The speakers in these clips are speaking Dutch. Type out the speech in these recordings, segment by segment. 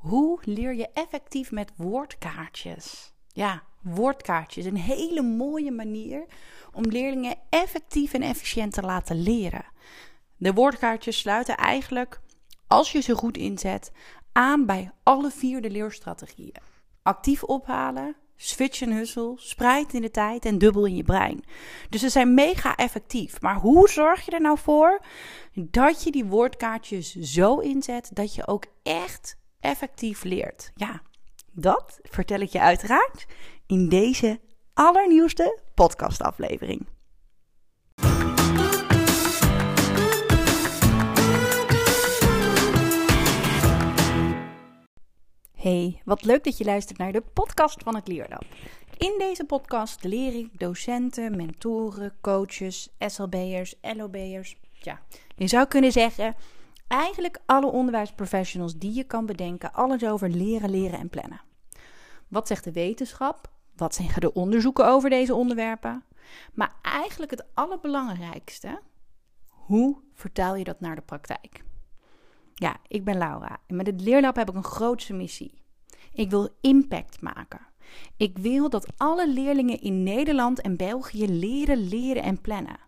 Hoe leer je effectief met woordkaartjes? Ja, woordkaartjes. Een hele mooie manier om leerlingen effectief en efficiënt te laten leren. De woordkaartjes sluiten eigenlijk, als je ze goed inzet, aan bij alle vier de leerstrategieën. Actief ophalen, switch en hussel, spreid in de tijd en dubbel in je brein. Dus ze zijn mega effectief. Maar hoe zorg je er nou voor dat je die woordkaartjes zo inzet dat je ook echt effectief leert? Ja, dat vertel ik je uiteraard in deze allernieuwste podcastaflevering. Hey, wat leuk dat je luistert naar de podcast van het Leerlab. In deze podcast leer ik docenten, mentoren, coaches, SLB'ers, LOB'ers. Ja, je zou kunnen zeggen, eigenlijk alle onderwijsprofessionals die je kan bedenken, alles over leren, leren en plannen. Wat zegt de wetenschap? Wat zeggen de onderzoeken over deze onderwerpen? Maar eigenlijk het allerbelangrijkste, hoe vertaal je dat naar de praktijk? Ja, ik ben Laura en met het Leerlab heb ik een grootse missie. Ik wil impact maken. Ik wil dat alle leerlingen in Nederland en België leren, leren en plannen.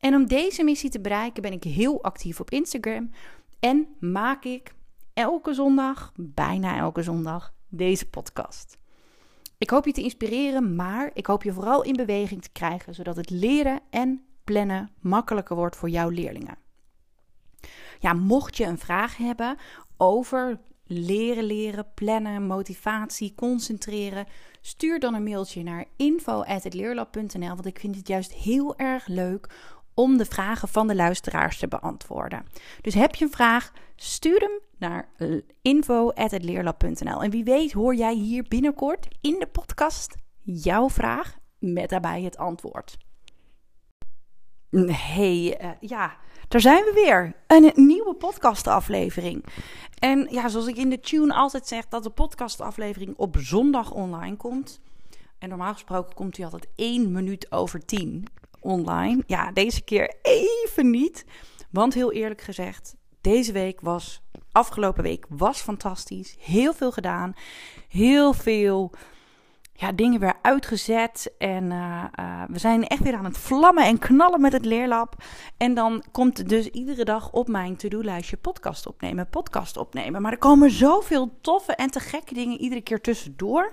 En om deze missie te bereiken ben ik heel actief op Instagram en maak ik elke zondag, bijna elke zondag, deze podcast. Ik hoop je te inspireren, maar ik hoop je vooral in beweging te krijgen, zodat het leren en plannen makkelijker wordt voor jouw leerlingen. Ja, mocht je een vraag hebben over leren, leren, plannen, motivatie, concentreren, stuur dan een mailtje naar info@leerlab.nl, want ik vind het juist heel erg leuk om de vragen van de luisteraars te beantwoorden. Dus heb je een vraag, stuur hem naar info.leerlab.nl. En wie weet hoor jij hier binnenkort in de podcast jouw vraag met daarbij het antwoord. Hey, uh, ja, daar zijn we weer. Een nieuwe podcastaflevering. En ja, zoals ik in de tune altijd zeg, dat de podcastaflevering op zondag online komt. En normaal gesproken komt hij altijd één minuut over tien online. Ja, deze keer even niet. Want heel eerlijk gezegd, deze week was, afgelopen week was fantastisch. Heel veel gedaan. Heel veel ja, dingen weer uitgezet. En uh, uh, we zijn echt weer aan het vlammen en knallen met het leerlab. En dan komt dus iedere dag op mijn to-do-lijstje podcast opnemen, podcast opnemen. Maar er komen zoveel toffe en te gekke dingen iedere keer tussendoor.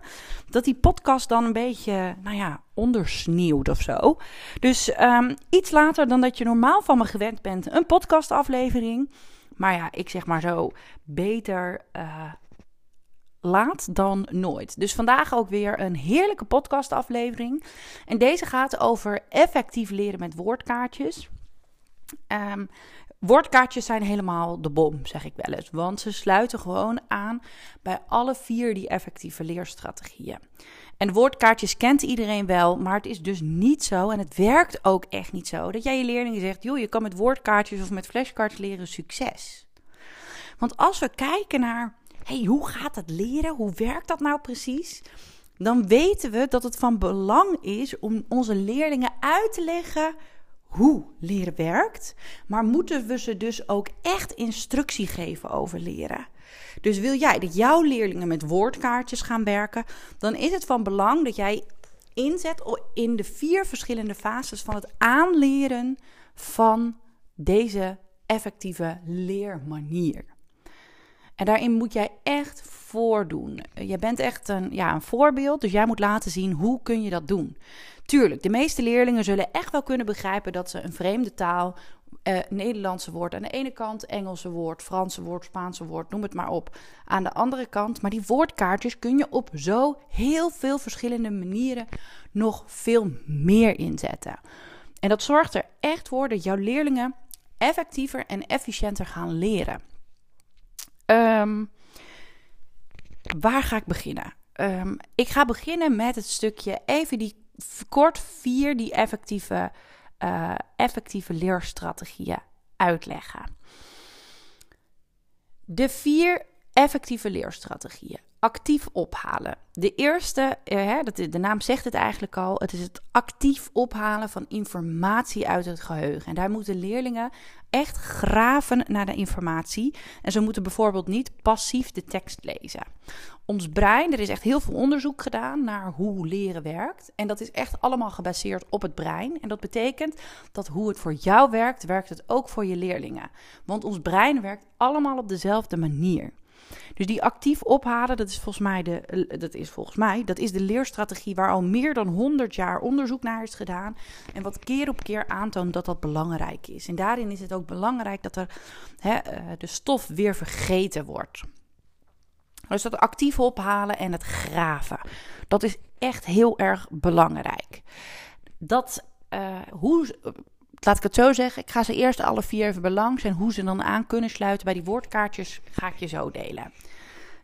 Dat die podcast dan een beetje, nou ja, ondersneeuwt of zo. Dus um, iets later dan dat je normaal van me gewend bent, een podcastaflevering. Maar ja, ik zeg maar zo, beter... Uh, laat dan nooit. Dus vandaag ook weer een heerlijke podcastaflevering. En deze gaat over effectief leren met woordkaartjes. Um, woordkaartjes zijn helemaal de bom, zeg ik wel eens. Want ze sluiten gewoon aan bij alle vier die effectieve leerstrategieën. En woordkaartjes kent iedereen wel, maar het is dus niet zo. En het werkt ook echt niet zo dat jij je leerlingen zegt: joh, je kan met woordkaartjes of met flashcards leren succes. Want als we kijken naar hey, hoe gaat het leren? Hoe werkt dat nou precies? Dan weten we dat het van belang is om onze leerlingen uit te leggen hoe leren werkt. Maar moeten we ze dus ook echt instructie geven over leren? Dus wil jij dat jouw leerlingen met woordkaartjes gaan werken, dan is het van belang dat jij inzet in de vier verschillende fases van het aanleren van deze effectieve leermanier. En daarin moet jij echt voordoen. Je bent echt een, ja, een voorbeeld, dus jij moet laten zien hoe kun je dat doen. Tuurlijk, de meeste leerlingen zullen echt wel kunnen begrijpen dat ze een vreemde taal, eh, Nederlandse woord aan de ene kant, Engelse woord, Franse woord, Spaanse woord, noem het maar op, aan de andere kant. Maar die woordkaartjes kun je op zo heel veel verschillende manieren nog veel meer inzetten. En dat zorgt er echt voor dat jouw leerlingen effectiever en efficiënter gaan leren. Um, waar ga ik beginnen? Um, ik ga beginnen met het stukje even die kort vier die effectieve, uh, effectieve leerstrategieën uitleggen. De vier effectieve leerstrategieën. Actief ophalen. De eerste, eh, de naam zegt het eigenlijk al, het is het actief ophalen van informatie uit het geheugen. En daar moeten leerlingen echt graven naar de informatie. En ze moeten bijvoorbeeld niet passief de tekst lezen. Ons brein, er is echt heel veel onderzoek gedaan naar hoe leren werkt. En dat is echt allemaal gebaseerd op het brein. En dat betekent dat hoe het voor jou werkt, werkt het ook voor je leerlingen. Want ons brein werkt allemaal op dezelfde manier. Dus die actief ophalen, dat is volgens mij de, dat is volgens mij, dat is de leerstrategie waar al meer dan 100 jaar onderzoek naar is gedaan. En wat keer op keer aantoont dat dat belangrijk is. En daarin is het ook belangrijk dat er hè, eh, de stof weer vergeten wordt. Dus dat actief ophalen en het graven. Dat is echt heel erg belangrijk. Dat, uh, hoe, laat ik het zo zeggen, ik ga ze eerst alle vier even belangs en hoe ze dan aan kunnen sluiten bij die woordkaartjes ga ik je zo delen.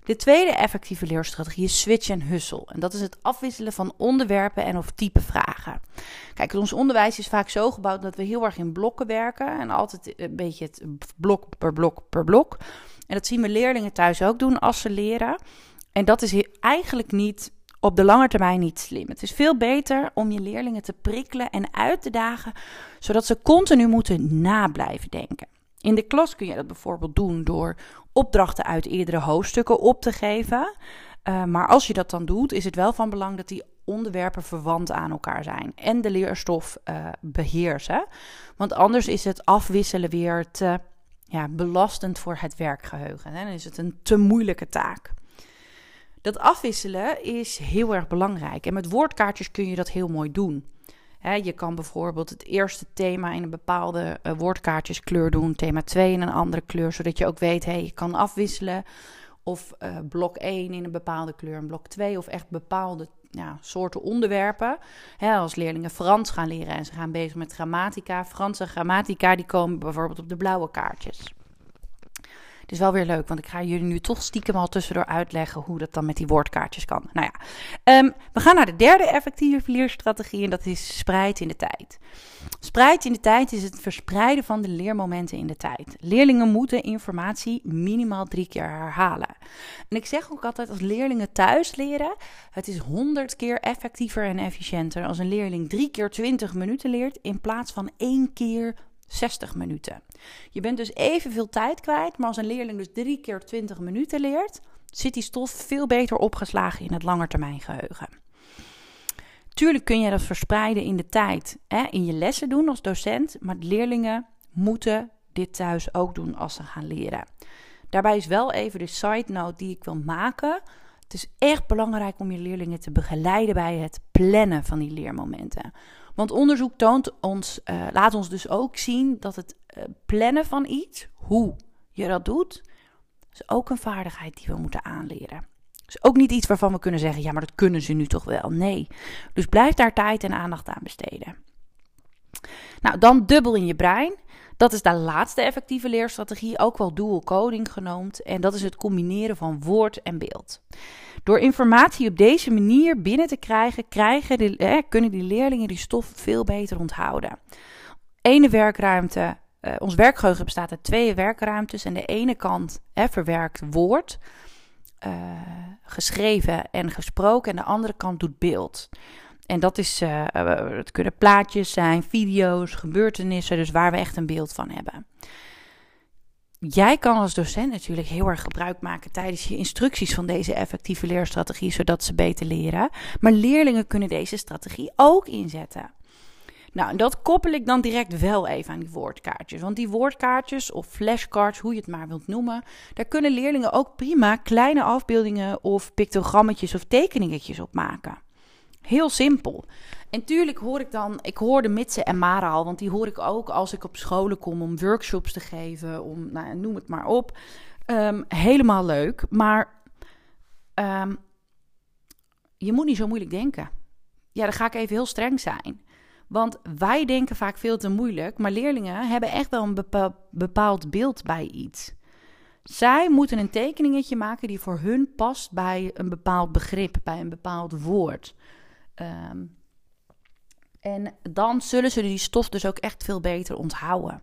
De tweede effectieve leerstrategie is switch en hustle. En dat is het afwisselen van onderwerpen en of type vragen. Kijk, ons onderwijs is vaak zo gebouwd dat we heel erg in blokken werken. En altijd een beetje het blok per blok per blok. En dat zien we leerlingen thuis ook doen als ze leren. En dat is eigenlijk niet op de lange termijn niet slim. Het is veel beter om je leerlingen te prikkelen en uit te dagen, zodat ze continu moeten nablijven denken. In de klas kun je dat bijvoorbeeld doen door opdrachten uit eerdere hoofdstukken op te geven. Uh, maar als je dat dan doet, is het wel van belang dat die onderwerpen verwant aan elkaar zijn en de leerstof uh, beheersen. Want anders is het afwisselen weer te ja, belastend voor het werkgeheugen. Hè? Dan is het een te moeilijke taak. Dat afwisselen is heel erg belangrijk. En met woordkaartjes kun je dat heel mooi doen. je kan bijvoorbeeld het eerste thema in een bepaalde uh, woordkaartjeskleur doen, thema 2 in een andere kleur, zodat je ook weet, hey, je kan afwisselen. Of uh, blok 1 in een bepaalde kleur en blok 2, of echt bepaalde ja, soorten onderwerpen. als leerlingen Frans gaan leren en ze gaan bezig met grammatica, Franse grammatica, die komen bijvoorbeeld op de blauwe kaartjes. Is wel weer leuk, want ik ga jullie nu toch stiekem al tussendoor uitleggen hoe dat dan met die woordkaartjes kan. Nou ja, ehm, we gaan naar de derde effectieve leerstrategie en dat is spreid in de tijd. Spreid in de tijd is het verspreiden van de leermomenten in de tijd. Leerlingen moeten informatie minimaal drie keer herhalen. En ik zeg ook altijd als leerlingen thuis leren, het is honderd keer effectiever en efficiënter als een leerling drie keer 20 minuten leert in plaats van één keer 60 minuten. Je bent dus evenveel tijd kwijt, maar als een leerling dus drie keer 20 minuten leert, zit die stof veel beter opgeslagen in het langetermijngeheugen. Tuurlijk kun je dat verspreiden in de tijd, hè, in je lessen doen als docent, maar leerlingen moeten dit thuis ook doen als ze gaan leren. Daarbij is wel even de side note die ik wil maken. Het is echt belangrijk om je leerlingen te begeleiden bij het plannen van die leermomenten. Want onderzoek toont ons, uh, laat ons dus ook zien dat het uh, plannen van iets, hoe je dat doet, is ook een vaardigheid die we moeten aanleren. Is ook niet iets waarvan we kunnen zeggen, ja, maar dat kunnen ze nu toch wel. Nee. Dus blijf daar tijd en aandacht aan besteden. Nou, dan dubbel in je brein. Dat is de laatste effectieve leerstrategie, ook wel dual coding genoemd. En dat is het combineren van woord en beeld. Door informatie op deze manier binnen te krijgen, krijgen eh, kunnen die leerlingen die stof veel beter onthouden. Ene werkruimte, eh, ons werkgeheugen bestaat uit twee werkruimtes. En de ene kant eh, verwerkt woord, uh, geschreven en gesproken. En de andere kant doet beeld. En dat is, uh, het kunnen plaatjes zijn, video's, gebeurtenissen, dus waar we echt een beeld van hebben. Jij kan als docent natuurlijk heel erg gebruik maken tijdens je instructies van deze effectieve leerstrategie, zodat ze beter leren. Maar leerlingen kunnen deze strategie ook inzetten. Nou, en dat koppel ik dan direct wel even aan die woordkaartjes. Want die woordkaartjes of flashcards, hoe je het maar wilt noemen, daar kunnen leerlingen ook prima kleine afbeeldingen of pictogrammetjes of tekeningetjes op maken. Heel simpel. En tuurlijk hoor ik dan, ik hoor de Mitse en Mara al, want die hoor ik ook als ik op scholen kom om workshops te geven, om, nou, noem het maar op. Um, helemaal leuk, maar um, je moet niet zo moeilijk denken. Ja, dan ga ik even heel streng zijn. Want wij denken vaak veel te moeilijk, maar leerlingen hebben echt wel een bepaald beeld bij iets. Zij moeten een tekeningetje maken die voor hun past bij een bepaald begrip, bij een bepaald woord. Um, En dan zullen ze die stof dus ook echt veel beter onthouden.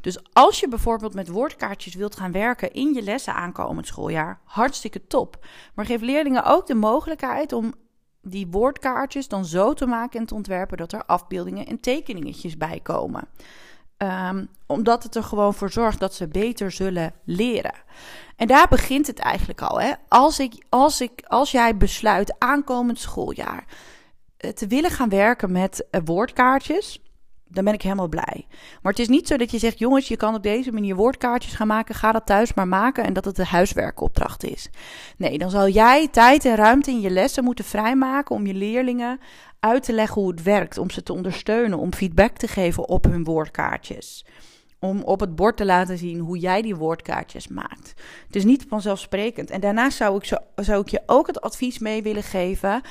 Dus als je bijvoorbeeld met woordkaartjes wilt gaan werken in je lessen aankomend schooljaar, hartstikke top. Maar geef leerlingen ook de mogelijkheid om die woordkaartjes dan zo te maken en te ontwerpen dat er afbeeldingen en tekeningetjes bij komen. Um, omdat het er gewoon voor zorgt dat ze beter zullen leren. En daar begint het eigenlijk al. Hè? Als, ik, als, ik, als jij besluit aankomend schooljaar te willen gaan werken met uh, woordkaartjes, dan ben ik helemaal blij. Maar het is niet zo dat je zegt: jongens, je kan op deze manier woordkaartjes gaan maken. Ga dat thuis maar maken en dat het de huiswerkopdracht is. Nee, dan zal jij tijd en ruimte in je lessen moeten vrijmaken om je leerlingen uit te leggen hoe het werkt, om ze te ondersteunen, om feedback te geven op hun woordkaartjes. Om op het bord te laten zien hoe jij die woordkaartjes maakt. Het is niet vanzelfsprekend. En daarnaast zou ik, zo, zou ik je ook het advies mee willen geven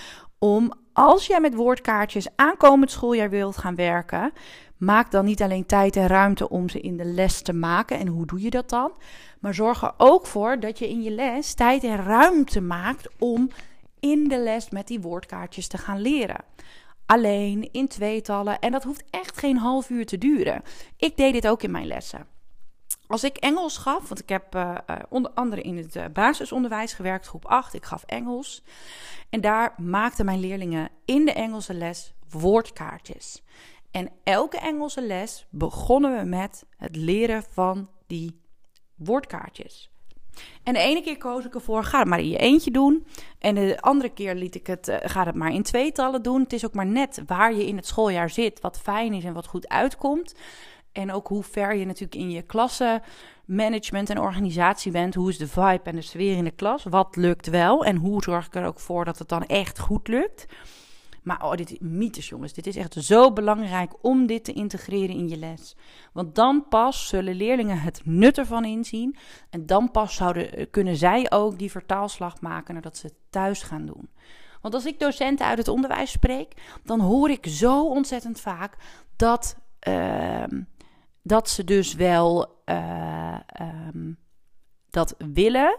om als jij met woordkaartjes aankomend schooljaar wilt gaan werken, maak dan niet alleen tijd en ruimte om ze in de les te maken. En hoe doe je dat dan? Maar zorg er ook voor dat je in je les tijd en ruimte maakt om in de les met die woordkaartjes te gaan leren. Alleen in tweetallen en dat hoeft echt geen half uur te duren. Ik deed dit ook in mijn lessen. Als ik Engels gaf, want ik heb uh, onder andere in het uh, basisonderwijs gewerkt, groep 8, ik gaf Engels. En daar maakten mijn leerlingen in de Engelse les woordkaartjes. En elke Engelse les begonnen we met het leren van die woordkaartjes. En de ene keer koos ik ervoor, ga het maar in je eentje doen. En de andere keer liet ik het, ga het maar in tweetallen doen. Het is ook maar net waar je in het schooljaar zit, wat fijn is en wat goed uitkomt. En ook hoe ver je natuurlijk in je klassenmanagement en organisatie bent. Hoe is de vibe en de sfeer in de klas? Wat lukt wel? En hoe zorg ik er ook voor dat het dan echt goed lukt? Maar oh, dit mythes, jongens. Dit is echt zo belangrijk om dit te integreren in je les. Want dan pas zullen leerlingen het nut ervan inzien. En dan pas zouden, eh, kunnen zij ook die vertaalslag maken nadat ze thuis gaan doen. Want als ik docenten uit het onderwijs spreek, dan hoor ik zo ontzettend vaak dat, uh, dat ze dus wel uh, um, dat willen.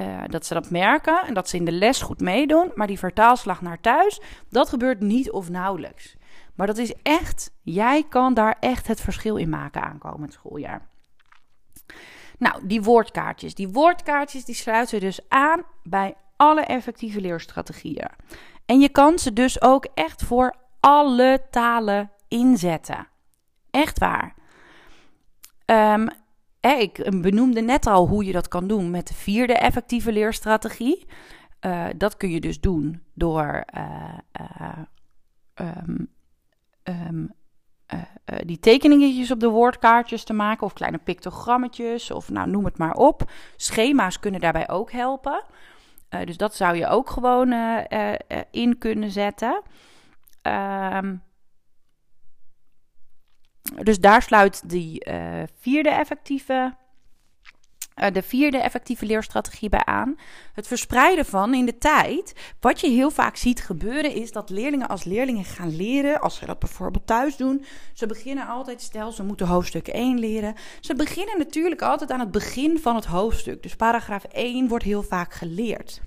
Uh, dat ze dat merken en dat ze in de les goed meedoen. Maar die vertaalslag naar thuis, dat gebeurt niet of nauwelijks. Maar dat is echt, jij kan daar echt het verschil in maken aankomend schooljaar. Nou, die woordkaartjes. Die woordkaartjes die sluiten dus aan bij alle effectieve leerstrategieën. En je kan ze dus ook echt voor alle talen inzetten. Echt waar. Um, ik benoemde net al hoe je dat kan doen met de vierde effectieve leerstrategie. Uh, dat kun je dus doen door uh, um, um, die tekeningetjes op de woordkaartjes te maken, of kleine pictogrammetjes, of nou noem het maar op. Schema's kunnen daarbij ook helpen. dus dat zou je ook gewoon in kunnen zetten. Um, dus daar sluit die uh, vierde effectieve, uh, de vierde effectieve leerstrategie bij aan. Het verspreiden van in de tijd. Wat je heel vaak ziet gebeuren is dat leerlingen als leerlingen gaan leren, als ze dat bijvoorbeeld thuis doen. Ze beginnen altijd, stel ze moeten hoofdstuk 1 leren. Ze beginnen natuurlijk altijd aan het begin van het hoofdstuk. Dus paragraaf 1 wordt heel vaak geleerd.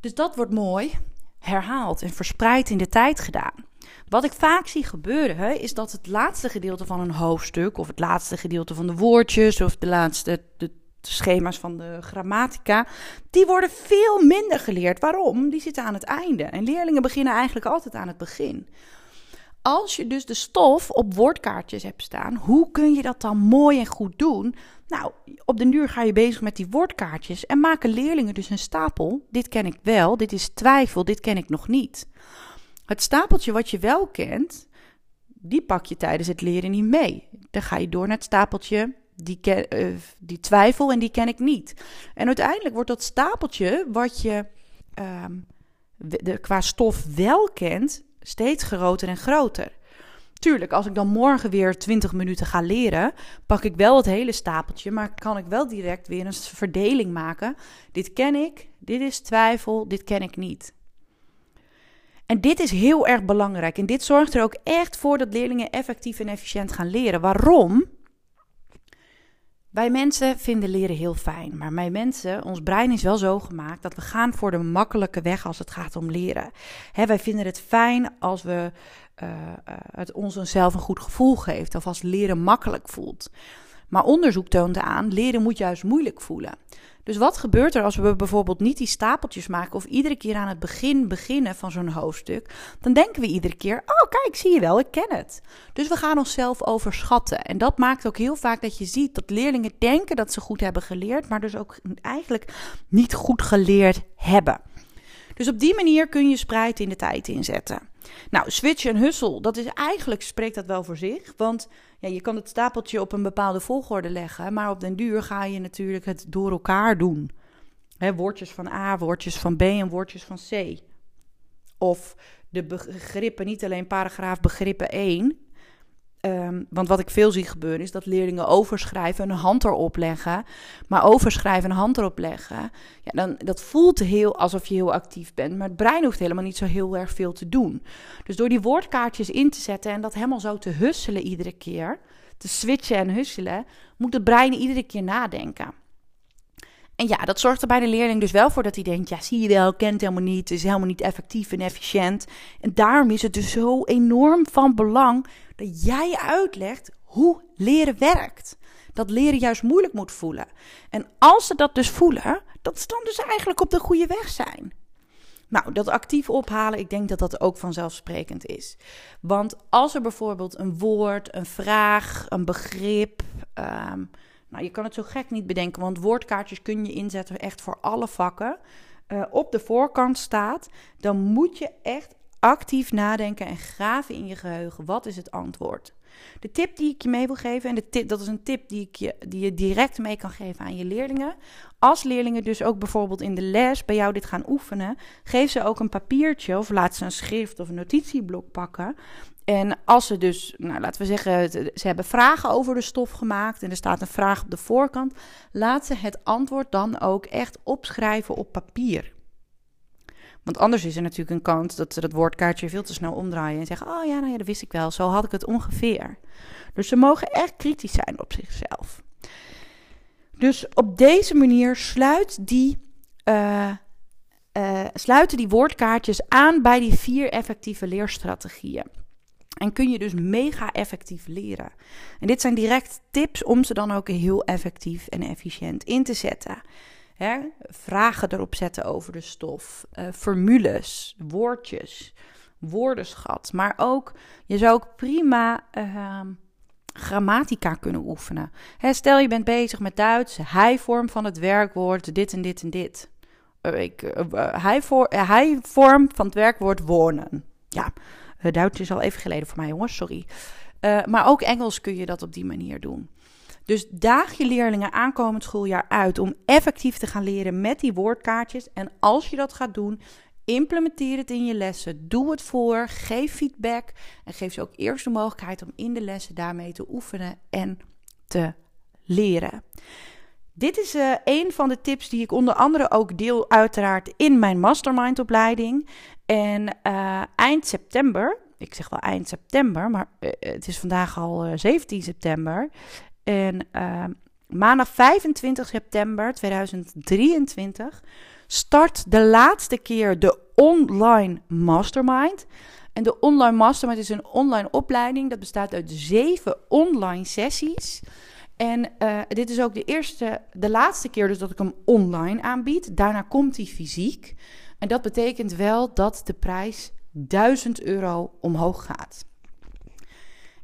Dus dat wordt mooi herhaald en verspreid in de tijd gedaan. Wat ik vaak zie gebeuren, is dat het laatste gedeelte van een hoofdstuk, of het laatste gedeelte van de woordjes, of de laatste de schema's van de grammatica, die worden veel minder geleerd. Waarom? Die zitten aan het einde. En leerlingen beginnen eigenlijk altijd aan het begin. Als je dus de stof op woordkaartjes hebt staan, hoe kun je dat dan mooi en goed doen? Nou, op den duur ga je bezig met die woordkaartjes en maken leerlingen dus een stapel. Dit ken ik wel, dit is twijfel, dit ken ik nog niet. Het stapeltje wat je wel kent, die pak je tijdens het leren niet mee. Dan ga je door naar het stapeltje, die, uh, die twijfel en die ken ik niet. En uiteindelijk wordt dat stapeltje wat je um, de, qua stof wel kent, steeds groter en groter. Tuurlijk, als ik dan morgen weer 20 minuten ga leren, pak ik wel het hele stapeltje, maar kan ik wel direct weer een verdeling maken. Dit ken ik, dit is twijfel, dit ken ik niet. En dit is heel erg belangrijk. En dit zorgt er ook echt voor dat leerlingen effectief en efficiënt gaan leren. Waarom? Wij mensen vinden leren heel fijn, maar wij mensen, ons brein is wel zo gemaakt dat we gaan voor de makkelijke weg als het gaat om leren. Wij vinden het fijn als we uh, het ons zelf een goed gevoel geeft of als leren makkelijk voelt. Maar onderzoek toont aan, leren moet juist moeilijk voelen. Dus wat gebeurt er als we bijvoorbeeld niet die stapeltjes maken of iedere keer aan het begin beginnen van zo'n hoofdstuk? Dan denken we iedere keer: oh kijk, zie je wel, ik ken het. Dus we gaan onszelf overschatten. En dat maakt ook heel vaak dat je ziet dat leerlingen denken dat ze goed hebben geleerd, maar dus ook eigenlijk niet goed geleerd hebben. Dus op die manier kun je spreid in de tijd inzetten. Nou, switch en hussel, dat is eigenlijk, spreekt dat wel voor zich. Want ja, je kan het stapeltje op een bepaalde volgorde leggen, maar op den duur ga je natuurlijk het door elkaar doen. Woordjes van A, woordjes van B en woordjes van C. Of de begrippen, niet alleen paragraaf begrippen 1, Um, want wat ik veel zie gebeuren is dat leerlingen overschrijven en een hand erop leggen. Maar overschrijven en een hand erop leggen, ja, dan, dat voelt heel alsof je heel actief bent. Maar het brein hoeft helemaal niet zo heel erg veel te doen. Dus door die woordkaartjes in te zetten en dat helemaal zo te husselen iedere keer, te switchen en husselen, moet het brein iedere keer nadenken. En ja, dat zorgt er bij de leerling dus wel voor dat hij denkt: ja, zie je wel, kent helemaal niet, is helemaal niet effectief en efficiënt. En daarom is het dus zo enorm van belang dat jij uitlegt hoe leren werkt. Dat leren juist moeilijk moet voelen. En als ze dat dus voelen, dat ze dan dus eigenlijk op de goede weg zijn. Nou, dat actief ophalen, ik denk dat dat ook vanzelfsprekend is. Want als er bijvoorbeeld een woord, een vraag, een begrip. Ehm, nou, je kan het zo gek niet bedenken, want woordkaartjes kun je inzetten echt voor alle vakken. Uh, op de voorkant staat, dan moet je echt actief nadenken en graven in je geheugen. Wat is het antwoord? De tip die ik je mee wil geven, en de tip, dat is een tip die, ik je, die je direct mee kan geven aan je leerlingen. Als leerlingen dus ook bijvoorbeeld in de les bij jou dit gaan oefenen, geef ze ook een papiertje of laat ze een schrift of een notitieblok pakken. En als ze dus, nou, laten we zeggen, ze hebben vragen over de stof gemaakt en er staat een vraag op de voorkant, laat ze het antwoord dan ook echt opschrijven op papier. Want anders is er natuurlijk een kans dat ze dat woordkaartje veel te snel omdraaien en zeggen: Oh ja, nou ja, dat wist ik wel, zo had ik het ongeveer. Dus ze mogen echt kritisch zijn op zichzelf. Dus op deze manier sluit die, uh, uh, sluiten die woordkaartjes aan bij die vier effectieve leerstrategieën. En kun je dus mega effectief leren. En dit zijn direct tips om ze dan ook heel effectief en efficiënt in te zetten. Hè? Vragen erop zetten over de stof, uh, formules, woordjes, woordenschat. Maar ook, je zou ook prima uh, grammatica kunnen oefenen. Hè, stel je bent bezig met Duits, hij-vorm van het werkwoord dit en dit en dit. Uh, ik, hij-vorm van het werkwoord wonen. Ja, Duits is al even geleden voor mij, jongens, sorry. maar ook Engels kun je dat op die manier doen. Dus daag je leerlingen aankomend schooljaar uit om effectief te gaan leren met die woordkaartjes. En als je dat gaat doen, implementeer het in je lessen. Doe het voor, geef feedback en geef ze ook eerst de mogelijkheid om in de lessen daarmee te oefenen en te leren. Dit is uh, een van de tips die ik onder andere ook deel, uiteraard in mijn mastermind-opleiding. En uh, eind september, ik zeg wel eind september, maar uh, het is vandaag al 17 september. En maandag 25 september 2023 start de laatste keer de online mastermind. En de online mastermind is een online opleiding. Dat bestaat uit zeven online sessies. En uh, dit is ook de eerste, de laatste keer dus dat ik hem online aanbied. Daarna komt hij fysiek. En dat betekent wel dat de prijs 1000 euro omhoog gaat.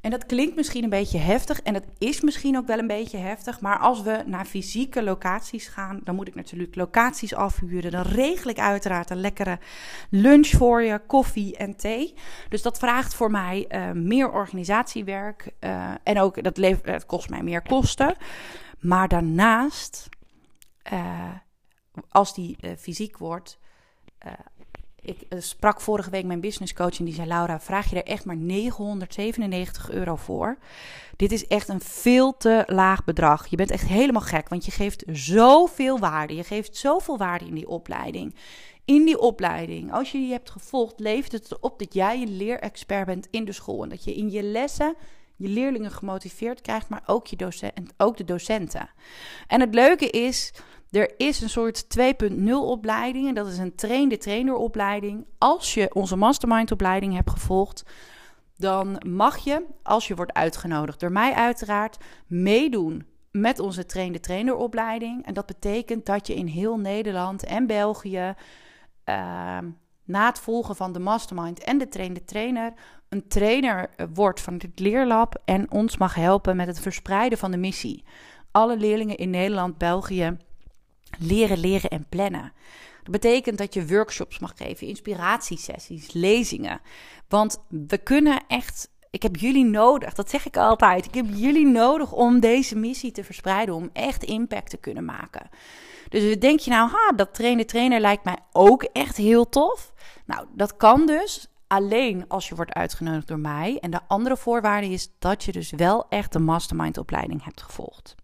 En dat klinkt misschien een beetje heftig en dat is misschien ook wel een beetje heftig. Maar als we naar fysieke locaties gaan, dan moet ik natuurlijk locaties afhuren. Dan regel ik uiteraard een lekkere lunch voor je, koffie en thee. Dus dat vraagt voor mij uh, meer organisatiewerk. Uh, en ook dat kost mij meer kosten. Maar daarnaast, uh, als die fysiek wordt ik eh, sprak vorige week mijn business coach en die zei: Laura, vraag je er echt maar 997 euro voor? Dit is echt een veel te laag bedrag. Je bent echt helemaal gek, want je geeft zoveel waarde. Je geeft zoveel waarde in die opleiding. In die opleiding, als je die hebt gevolgd, levert het erop dat jij een leerexpert bent in de school. En dat je in je lessen je leerlingen gemotiveerd krijgt, maar ook, je docent, ook de docenten. En het leuke is, er is een soort 2.0 opleiding en dat is een train-de-trainer opleiding. Als je onze mastermind opleiding hebt gevolgd, dan mag je, als je wordt uitgenodigd door mij uiteraard, meedoen met onze trainde trainer opleiding. En dat betekent dat je in heel Nederland en België uh, na het volgen van de mastermind en de trainde trainer een trainer wordt van het leerlab en ons mag helpen met het verspreiden van de missie. Alle leerlingen in Nederland, België leren, leren en plannen. Dat betekent dat je workshops mag geven, inspiratiesessies, lezingen. Want we kunnen echt ik heb jullie nodig, dat zeg ik altijd. Ik heb jullie nodig om deze missie te verspreiden, om echt impact te kunnen maken. Dus denk je nou, ha, dat trainer trainer lijkt mij ook echt heel tof. Nou, dat kan dus alleen als je wordt uitgenodigd door mij. En de andere voorwaarde is dat je dus wel echt de mastermind opleiding hebt gevolgd.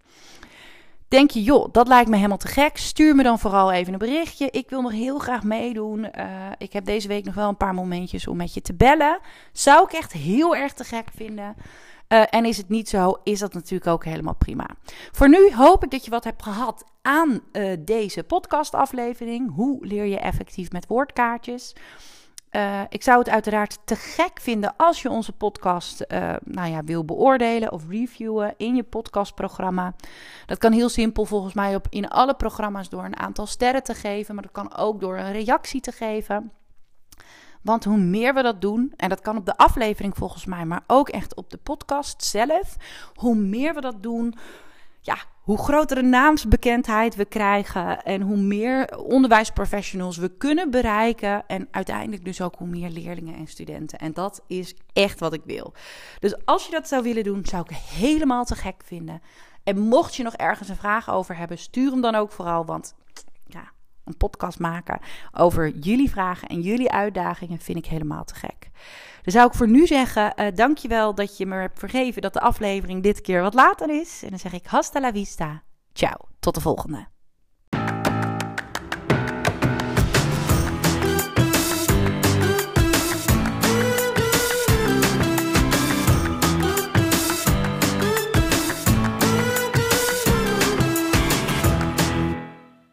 Denk je, joh, dat lijkt me helemaal te gek. Stuur me dan vooral even een berichtje. Ik wil nog heel graag meedoen. Uh, ik heb deze week nog wel een paar momentjes om met je te bellen. Zou ik echt heel erg te gek vinden. Uh, en is het niet zo, is dat natuurlijk ook helemaal prima. Voor nu hoop ik dat je wat hebt gehad aan uh, deze podcastaflevering. Hoe leer je effectief met woordkaartjes? Uh, ik zou het uiteraard te gek vinden als je onze podcast uh, nou ja, wil beoordelen of reviewen in je podcastprogramma. Dat kan heel simpel volgens mij op in alle programma's door een aantal sterren te geven, maar dat kan ook door een reactie te geven. Want hoe meer we dat doen, en dat kan op de aflevering volgens mij, maar ook echt op de podcast zelf, hoe meer we dat doen, ja, hoe grotere naamsbekendheid we krijgen en hoe meer onderwijsprofessionals we kunnen bereiken. En uiteindelijk dus ook hoe meer leerlingen en studenten. En dat is echt wat ik wil. Dus als je dat zou willen doen, zou ik helemaal te gek vinden. En mocht je nog ergens een vraag over hebben, stuur hem dan ook vooral. Want een podcast maken over jullie vragen en jullie uitdagingen vind ik helemaal te gek. Dan zou ik voor nu zeggen, uh, dankjewel dat je me hebt vergeven dat de aflevering dit keer wat later is. En dan zeg ik hasta la vista. Ciao, tot de volgende.